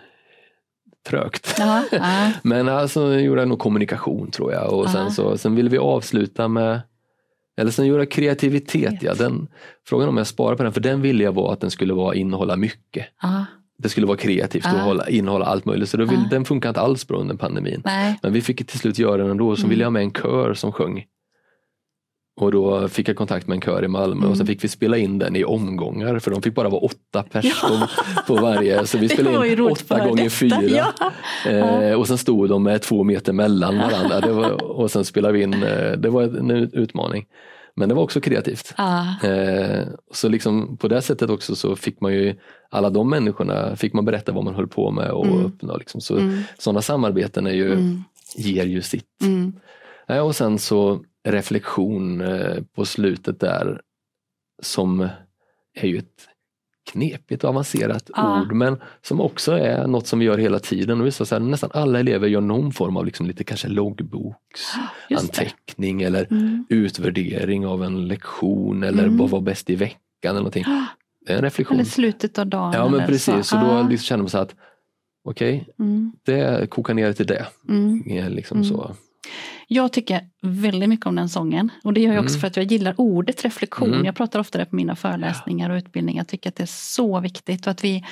Speaker 2: trögt. Aha, aha. [LAUGHS] Men alltså gjorde jag nog kommunikation tror jag och sen, så, sen ville vi avsluta med eller sen gjorde jag kreativitet, ja, den, frågan om jag sparar på den, för den ville jag var att den skulle vara, innehålla mycket. Det skulle vara kreativt och hålla, innehålla allt möjligt så då vill, den funkar inte alls bra under pandemin. Nej. Men vi fick till slut göra den ändå, så mm. ville jag ha med en kör som sjöng. Och då fick jag kontakt med en kör i Malmö mm. och sen fick vi spela in den i omgångar för de fick bara vara åtta personer ja. på varje. Så vi spelade in åtta gånger fyra. Ja. Eh, och sen stod de med två meter mellan varandra var, och sen spelade vi in, eh, det var en utmaning. Men det var också kreativt. Ah. Eh, så liksom på det sättet också så fick man ju alla de människorna fick man berätta vad man höll på med och mm. uppnå. Liksom. Så, mm. Sådana samarbeten är ju, mm. ger ju sitt. Mm. Eh, och sen så reflektion eh, på slutet där som är ju ett knepigt och avancerat ja. ord men som också är något som vi gör hela tiden. Och så här, nästan alla elever gör någon form av liksom lite kanske loggboksanteckning eller mm. utvärdering av en lektion eller mm. vad var bäst i veckan eller någonting. Det är en reflektion.
Speaker 1: Eller slutet av dagen.
Speaker 2: Ja men precis, så, så då liksom känner man så att okej, okay, mm. det kokar ner till det. Mm. Liksom så.
Speaker 1: Jag tycker väldigt mycket om den sången och det gör jag också mm. för att jag gillar ordet reflektion. Mm. Jag pratar ofta det på mina föreläsningar och utbildningar. Jag tycker att det är så viktigt och att vi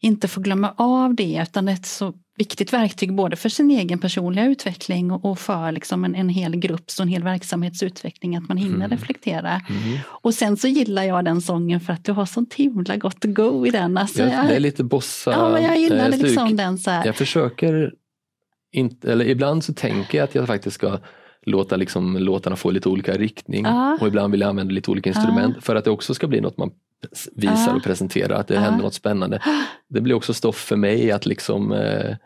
Speaker 1: inte får glömma av det utan det är ett så viktigt verktyg både för sin egen personliga utveckling och för liksom en, en hel grupps och en hel verksamhetsutveckling att man hinner mm. reflektera. Mm. Och sen så gillar jag den sången för att du har sånt himla gott go i den. Alltså,
Speaker 2: ja, det är lite bossa.
Speaker 1: Ja, men jag gillar liksom den så här.
Speaker 2: Jag försöker inte, eller ibland så tänker jag att jag faktiskt ska låta liksom, låtarna få lite olika riktning ah. och ibland vill jag använda lite olika instrument ah. för att det också ska bli något man visar ah. och presenterar, att det händer något spännande. Det blir också stoff för mig att liksom eh,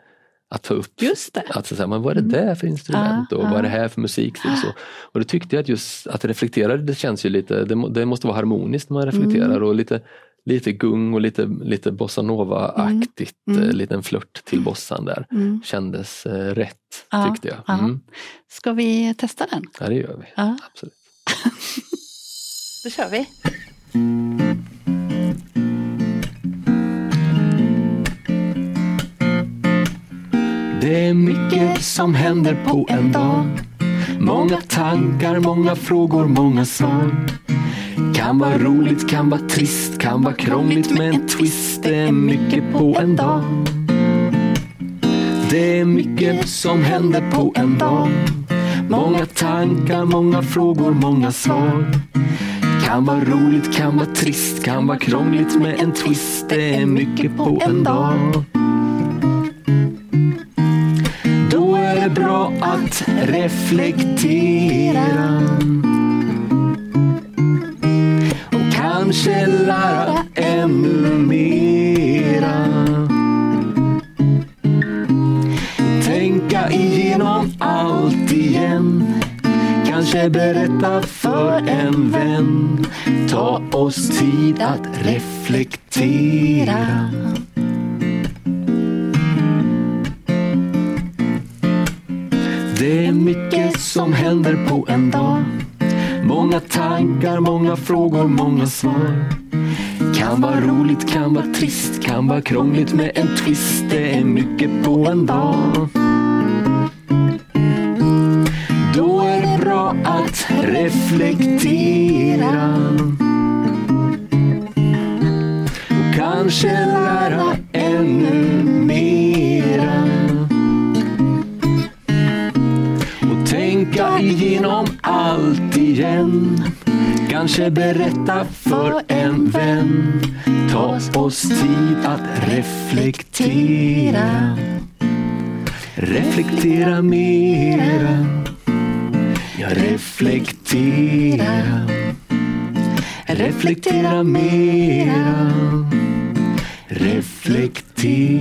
Speaker 2: att ta upp.
Speaker 1: Just det.
Speaker 2: Att säga, men vad är det mm. där för instrument och vad är det här för musik? Så. Och då tyckte jag att just att reflektera, det känns ju lite, det, det måste vara harmoniskt när man reflekterar mm. och lite lite gung och lite, lite bossanova-aktigt, mm. mm. liten flört till bossan där. Mm. Kändes eh, rätt ja, tyckte jag. Mm.
Speaker 1: Ska vi testa den?
Speaker 2: Ja det gör vi, ja. absolut. [LAUGHS]
Speaker 1: Då kör vi.
Speaker 3: Det är mycket som händer på en dag. Många tankar, många frågor, många svar. Kan vara roligt, kan vara trist, kan vara krångligt med en twist. Det är mycket på en dag. Det är mycket som händer på en dag. Många tankar, många frågor, många svar. Kan vara roligt, kan vara trist, kan vara krångligt med en twist. Det är mycket på en dag. Då är det bra att reflektera kanske lära ännu mera. Tänka igenom allt igen. Kanske berätta för en vän. Ta oss tid att reflektera. Det är mycket som händer på en dag. Många tankar, många frågor, många svar. Kan vara roligt, kan vara trist, kan vara krångligt med en twist. Det är mycket på en dag. Då är det bra att reflektera. Och kanske lära Kanske berätta för en vän. Ta oss tid att reflektera. Reflektera mera. Ja, reflektera. Reflektera mera. Reflektera.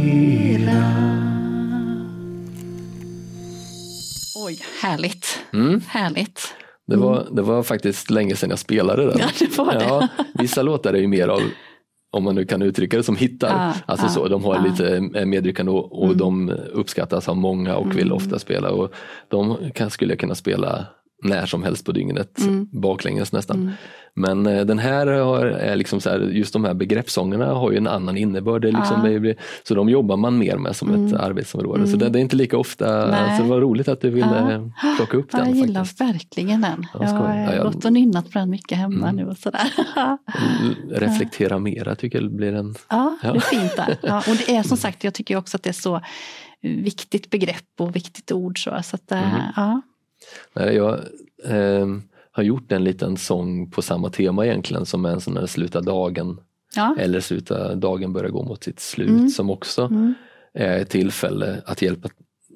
Speaker 1: Oj, härligt. Mm. Härligt.
Speaker 2: Det var, mm. det var faktiskt länge sedan jag spelade den. [LAUGHS]
Speaker 1: Ja, det var det. Ja,
Speaker 2: vissa låtar är ju mer av, om man nu kan uttrycka det som hittar. Ah, alltså ah, så, de har ah. lite medryckande och, och mm. de uppskattas av många och vill mm. ofta spela. Och de kan, skulle jag kunna spela när som helst på dygnet, mm. baklänges nästan. Mm. Men eh, den här har, är liksom så här, just de här begreppssångerna har ju en annan innebörd. Det liksom, ah. det, så de jobbar man mer med som mm. ett arbetsområde. Så det, det, är inte lika ofta, så det var roligt att du ville ah. plocka upp den.
Speaker 1: Jag gillar faktiskt. verkligen den. Ja, jag har ja, gått och nynnat på den mycket hemma mm. nu och sådär. [LAUGHS]
Speaker 2: Reflektera mera tycker jag blir en...
Speaker 1: Ja, ja. det är fint där. Ja, och det är som sagt, jag tycker också att det är så viktigt begrepp och viktigt ord. Så, så att, mm. ja.
Speaker 2: Nej, jag eh, har gjort en liten sång på samma tema egentligen som är en sån där sluta dagen ja. eller sluta dagen börjar gå mot sitt slut mm. som också mm. är ett tillfälle att hjälpa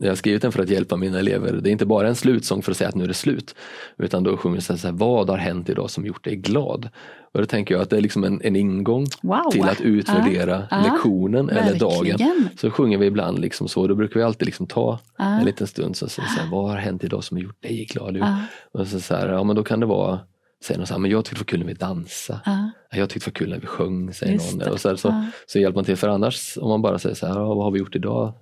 Speaker 2: jag har skrivit den för att hjälpa mina elever. Det är inte bara en slutsång för att säga att nu är det slut. Utan då sjunger jag så här, vad har hänt idag som gjort dig glad? Och då tänker jag att det är liksom en, en ingång wow. till att utvärdera uh, lektionen uh, eller dagen. Så sjunger vi ibland liksom så, då brukar vi alltid liksom ta uh. en liten stund så, så, så här, vad har hänt idag som har gjort dig glad? Och så, så här, ja men då kan det vara säger någon så här, men jag tyckte det var kul när vi dansade. Uh. Jag tyckte det var kul när vi sjöng, säger Just någon. Och så, här, så, uh. så hjälper man till, för annars om man bara säger så här, vad har vi gjort idag?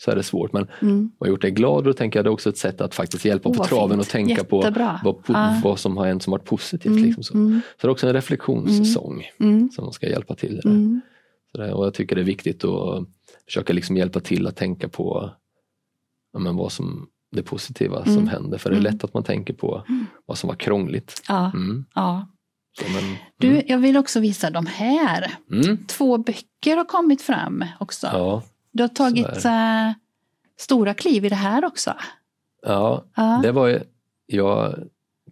Speaker 2: Så är det svårt. Men mm. har gjort dig glad då tänker jag det är också ett sätt att faktiskt hjälpa oh, på traven och tänka Jättebra. på vad, ah. vad som har hänt som varit positivt. Mm. Liksom så. Mm. så det är också en reflektionssång mm. mm. som ska hjälpa till. Det. Mm. Och jag tycker det är viktigt att försöka liksom hjälpa till att tänka på ja, men vad som det positiva som mm. händer. För det är lätt att man tänker på vad som var krångligt.
Speaker 1: Ja. ja. Men, du, jag vill också visa de här. Två böcker har kommit fram också. Ja. Du har tagit äh, stora kliv i det här också.
Speaker 2: Ja, ja. det var jag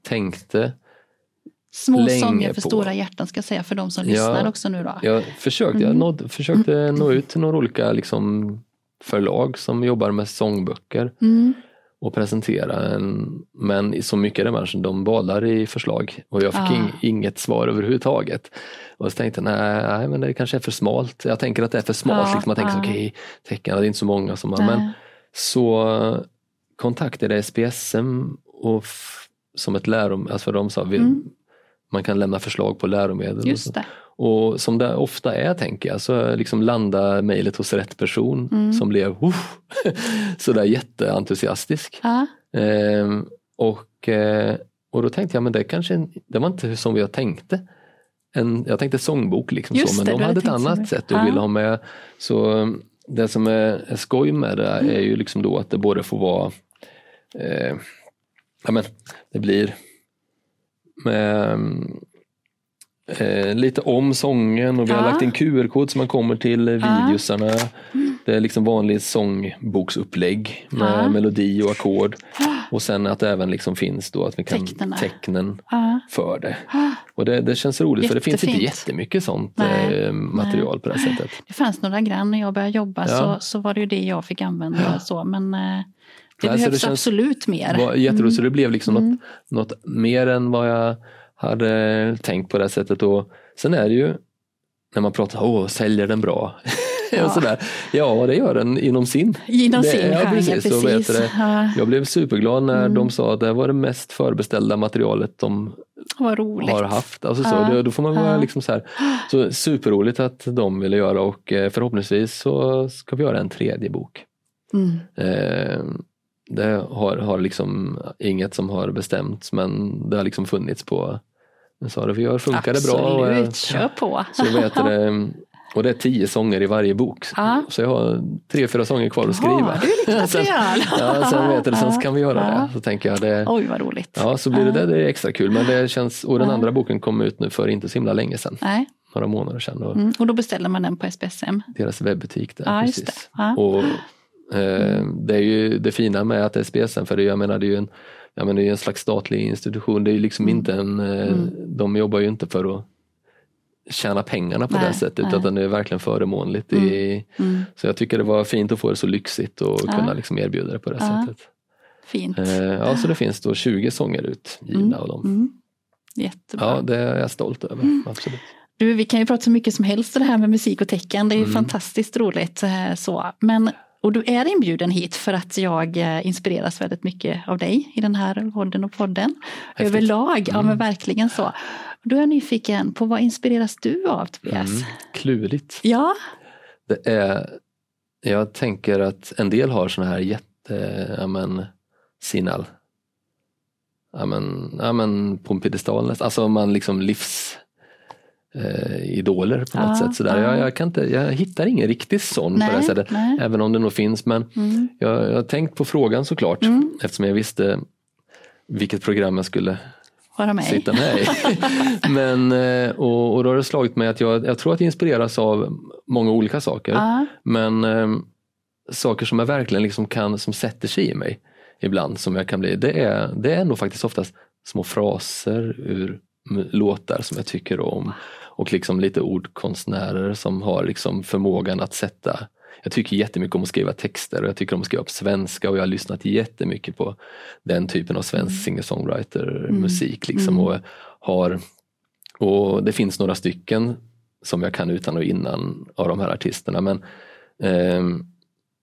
Speaker 2: tänkte
Speaker 1: Små sånger för på. stora hjärtan ska jag säga för de som lyssnar ja, också nu då.
Speaker 2: Jag försökte, mm. jag nådde, försökte [CLEARS THROAT] nå ut till några olika liksom, förlag som jobbar med sångböcker. Mm. Och presentera. En, men så mycket branschen, de badar i förslag och jag fick ah. ing, inget svar överhuvudtaget. Och så tänkte jag, nej, men det kanske är för smalt. Jag tänker att det är för smalt. Ah, liksom. Jag tänker ah. okej, okay, tecken, det är inte så många som har. Men så kontaktade SPSM och som ett läromedel, alltså de sa mm. Man kan lämna förslag på läromedel.
Speaker 1: Just det.
Speaker 2: Och som det ofta är tänker jag, så liksom landa mejlet hos rätt person mm. som blev uh, [LAUGHS] sådär jätteentusiastisk.
Speaker 1: Ah.
Speaker 2: Eh, och, eh, och då tänkte jag, men det kanske det var inte som jag tänkte. En, jag tänkte sångbok, liksom så, men det, de hade ett annat sätt och ah. ville ha med. Så det som är, är skoj med det är ju liksom då att det både får vara eh, ja, men det blir eh, lite om sången och vi har lagt en QR-kod så man kommer till videosarna. Det är liksom vanligt sångboksupplägg med ja. melodi och ackord. Och sen att det även liksom finns då att vi kan Tecknarna. tecknen ja. för det. Och det, det känns roligt Jättefint. för det finns inte jättemycket sånt Nej. Eh, material Nej. på det sättet.
Speaker 1: Det fanns några grann när jag började jobba så, så var det ju det jag fick använda. Så, men eh, det Nej, behövs det absolut mer.
Speaker 2: Jätteroligt, mm. så det blev liksom mm. något, något mer än vad jag hade tänkt på det sättet. Och sen är det ju när man pratar, åh, säljer den bra? [LAUGHS] Ja. sådär. ja, det gör den inom sin.
Speaker 1: Inom
Speaker 2: det,
Speaker 1: sin
Speaker 2: ja,
Speaker 1: genre,
Speaker 2: precis.
Speaker 1: precis.
Speaker 2: det. Ja. Jag blev superglad när mm. de sa att det var det mest förbeställda materialet de har haft. Alltså så, ja. då får man vara liksom så här. Så superroligt att de ville göra och eh, förhoppningsvis så ska vi göra en tredje bok.
Speaker 1: Mm.
Speaker 2: Eh, det har, har liksom inget som har bestämts men det har liksom funnits på men sa det, vi gör, funkar det bra?
Speaker 1: Absolut, kör på. [LAUGHS]
Speaker 2: Så vet [LAUGHS] det, och det är tio sånger i varje bok.
Speaker 1: Ja.
Speaker 2: Så jag har tre, fyra sånger kvar att skriva.
Speaker 1: Ja, du är lite [LAUGHS]
Speaker 2: sen, ja, sen, vet det, sen kan vi göra det. Så tänker jag det.
Speaker 1: Oj vad roligt.
Speaker 2: Ja, så blir det det, det är extra kul. Men det känns, och den andra boken kom ut nu för inte så himla länge sedan.
Speaker 1: Nej.
Speaker 2: Några månader sedan. Och,
Speaker 1: mm, och då beställer man den på SPSM?
Speaker 2: Deras webbutik där. Precis. Och det är ju det fina med att SPSM, för det, jag menar det är ju en, jag menar, det är en slags statlig institution. Det är liksom mm. inte en, eh, mm. de jobbar ju inte för att tjäna pengarna på nej, det sättet nej. utan det är verkligen förmånligt. Mm. I, mm. Så jag tycker det var fint att få det så lyxigt och ja. kunna liksom erbjuda det på det ja. sättet.
Speaker 1: Fint.
Speaker 2: Eh, ja, så det finns då 20 sånger utgivna mm. av dem.
Speaker 1: Jättebra.
Speaker 2: Ja, det är jag stolt över. Absolut.
Speaker 1: Du, vi kan ju prata så mycket som helst det här med musik och tecken. Det är ju fantastiskt roligt. Så. Men och du är inbjuden hit för att jag eh, inspireras väldigt mycket av dig i den här podden och podden. Häftigt. Överlag, mm. ja men verkligen så. Då är jag nyfiken på vad inspireras du av Tobias? Mm.
Speaker 2: Klurigt.
Speaker 1: Ja.
Speaker 2: Det är, jag tänker att en del har såna här jätte, ja men, sinal. Ja men, ja men på en piedestal Alltså man liksom livs eh, idoler på något ja, sätt. Sådär. Ja. Jag, jag, kan inte, jag hittar ingen riktig sån nej, på det sättet. Nej. Även om det nog finns. Men mm. jag, jag har tänkt på frågan såklart mm. eftersom jag visste vilket program jag skulle
Speaker 1: med
Speaker 2: sitta med i. [LAUGHS] men, eh, och, och då har det slagit mig att jag, jag tror att jag inspireras av många olika saker.
Speaker 1: Ja.
Speaker 2: Men eh, saker som jag verkligen liksom kan, som sätter sig i mig ibland som jag kan bli, det är, det är nog faktiskt oftast små fraser ur låtar som jag tycker om och liksom lite ordkonstnärer som har liksom förmågan att sätta jag tycker jättemycket om att skriva texter och jag tycker om att skriva på svenska och jag har lyssnat jättemycket på den typen av svensk mm. singer-songwriter musik. Liksom, mm. och, har, och det finns några stycken som jag kan utan och innan av de här artisterna. Men, eh,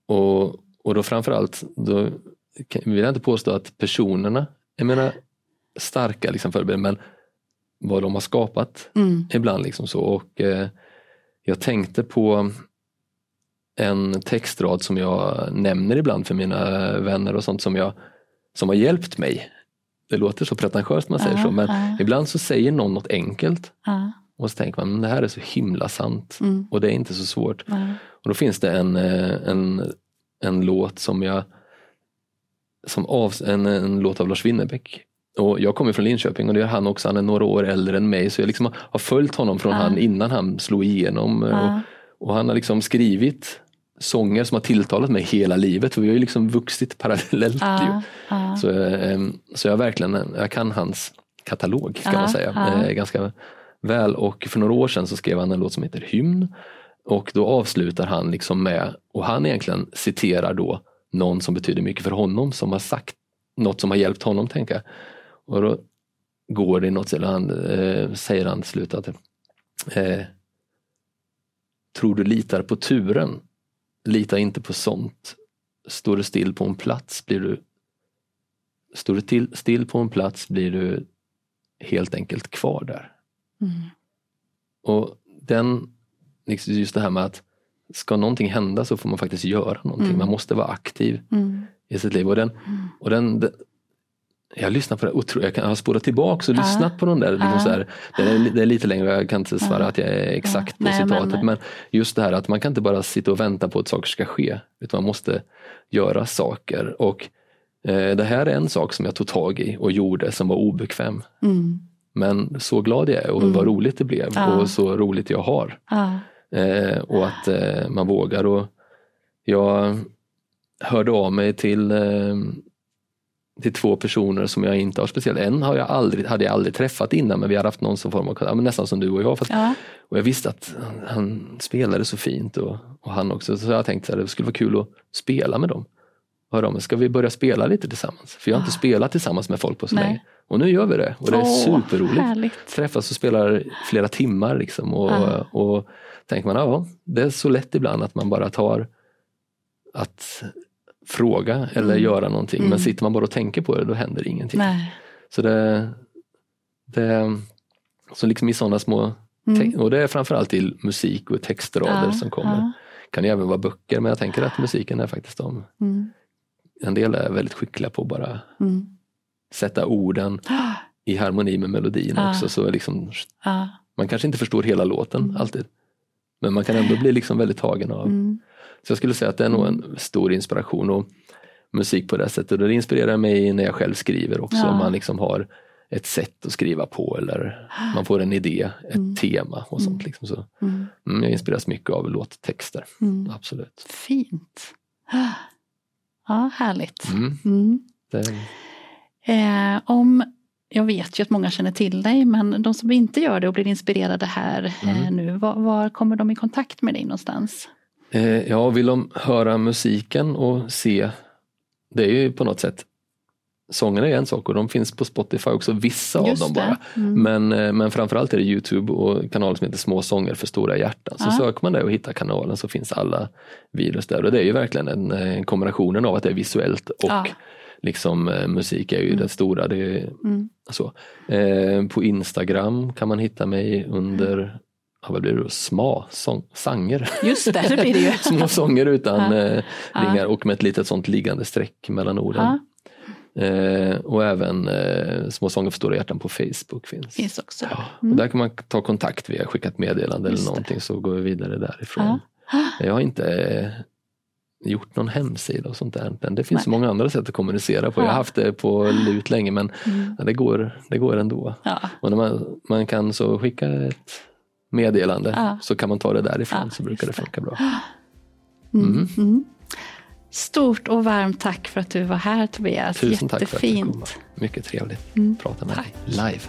Speaker 2: och, och då framförallt, då vill jag inte påstå att personerna, jag menar starka liksom förebilder, men vad de har skapat
Speaker 1: mm.
Speaker 2: ibland. liksom så och eh, Jag tänkte på en textrad som jag nämner ibland för mina vänner och sånt som, jag, som har hjälpt mig. Det låter så pretentiöst man säger uh, så men uh. ibland så säger någon något enkelt
Speaker 1: uh.
Speaker 2: och så tänker man men det här är så himla sant
Speaker 1: mm.
Speaker 2: och det är inte så svårt. Och Då finns det en, eh, en, en låt som jag som av, en, en låt av Lars Winnerbäck och jag kommer från Linköping och det gör han också. Han är några år äldre än mig så jag liksom har följt honom från han innan han slog igenom. Och, och, han har liksom skrivit sånger som har tilltalat mig hela livet. För vi har ju liksom vuxit parallellt.
Speaker 1: Ja,
Speaker 2: ja. Så, ehm, så jag verkligen, jag kan hans katalog kan
Speaker 1: ja,
Speaker 2: man säga. Eh, ganska väl. Och för några år sedan så skrev han en låt som heter Hymn. Och då avslutar han liksom med, och han egentligen citerar då någon som betyder mycket för honom som har sagt något som har hjälpt honom tänka. Och då går det något ställe, han, eh, säger han till slut att eh, Tror du litar på turen? Lita inte på sånt. Står du still på en plats blir du Står du till, still på en plats blir du helt enkelt kvar där. Mm. Och den, liksom just det här med att ska någonting hända så får man faktiskt göra någonting. Mm. Man måste vara aktiv mm. i sitt liv. Och den, mm. och den jag lyssnar på det otroligt, jag har spårat tillbaka och lyssnat på de där. Liksom så här, det, är, det är lite längre, jag kan inte svara att jag är exakt på Nej, citatet. Men, men, just det här att man kan inte bara sitta och vänta på att saker ska ske. Utan man måste göra saker. Och eh, det här är en sak som jag tog tag i och gjorde som var obekväm. Mm. Men så glad jag är och mm. vad roligt det blev ja. och så roligt jag har. Ja. Eh, och att eh, man vågar. Och jag hörde av mig till eh, till två personer som jag inte har speciellt, en har jag aldrig, hade jag aldrig träffat innan men vi har haft någon som form av, ja, nästan som du och jag. Fast, ja. Och jag visste att han, han spelade så fint och, och, han också, så jag tänkte att det skulle vara kul att spela med dem. Hör om, ska vi börja spela lite tillsammans? För jag har inte ah. spelat tillsammans med folk på så Nej. länge. Och nu gör vi det och det är oh, superroligt. Härligt. Träffas och spelar flera timmar liksom och, ah. och tänker man, ja det är så lätt ibland att man bara tar att fråga eller mm. göra någonting. Mm. Men sitter man bara och tänker på det då händer ingenting. Nej. Så det, det så liksom i sådana små, mm. och det är framförallt i musik och textrader ja, som kommer. Ja. Kan ju även vara böcker men jag tänker att musiken är faktiskt de, mm. en del är väldigt skickliga på att bara mm. sätta orden [GASPS] i harmoni med melodin ja. också. Så liksom, Man kanske inte förstår hela låten mm. alltid. Men man kan ändå bli liksom väldigt tagen av. Så jag skulle säga att det är nog en stor inspiration och musik på det sättet. Och det inspirerar mig när jag själv skriver också. Ja. Om man liksom har ett sätt att skriva på eller man får en idé, ett mm. tema och sånt. Mm. Liksom så. Mm. mm. jag inspireras mycket av låttexter. Mm. Absolut.
Speaker 1: Fint. Ja, härligt. Mm. Eh, om jag vet ju att många känner till dig men de som inte gör det och blir inspirerade här eh, nu, var, var, kommer de i kontakt med dig någonstans?
Speaker 2: Eh, ja, vill de höra musiken och se, det är ju på något sätt Sångerna är en sak och de finns på Spotify också, vissa Just av dem bara. Mm. Men, eh, men framförallt är det Youtube och kanaler som heter Små sånger för stora hjärtan. Så ja. söker man det och hittar kanalen så finns alla videos där. Och det är ju verkligen en, en eh, kombinationen av att det är visuellt och ja. liksom musik är ju mm. det stora. Det är, mm. så. Eh, på Instagram kan man hitta mig under ja, vad blir det, små sång, sanger.
Speaker 1: Just det, det blir det ju. [LAUGHS]
Speaker 2: Små sånger utan ja. eh, ringar och med ett litet sånt liggande streck mellan orden. Ja. Eh, och även eh, Små sånger för stora hjärtan på Facebook finns.
Speaker 1: finns också. Ja,
Speaker 2: mm. och där kan man ta kontakt via skicka ett meddelande Just eller någonting det. så går vi vidare därifrån. Jag har inte eh, gjort någon hemsida och sånt där. Det finns så många andra sätt att kommunicera på. Jag har haft det på lut länge men mm. det, går, det går ändå. Och man, man kan så skicka ett meddelande ja. så kan man ta det därifrån ja, så brukar det funka bra.
Speaker 1: Mm. Mm. Mm. Stort och varmt tack för att du var här Tobias.
Speaker 2: Tusen tack för att du kom. Mycket trevligt att mm. prata med tack. dig live.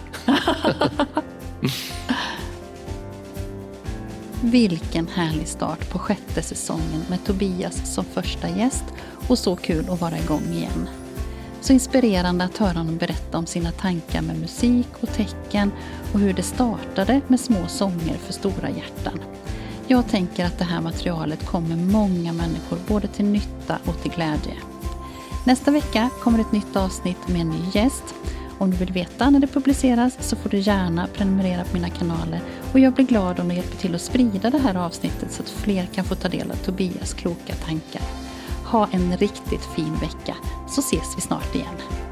Speaker 2: [LAUGHS]
Speaker 1: Vilken härlig start på sjätte säsongen med Tobias som första gäst och så kul att vara igång igen. Så inspirerande att höra honom berätta om sina tankar med musik och tecken och hur det startade med små sånger för stora hjärtan. Jag tänker att det här materialet kommer många människor både till nytta och till glädje. Nästa vecka kommer ett nytt avsnitt med en ny gäst. Om du vill veta när det publiceras så får du gärna prenumerera på mina kanaler och jag blir glad om du hjälper till att sprida det här avsnittet så att fler kan få ta del av Tobias kloka tankar. Ha en riktigt fin vecka så ses vi snart igen.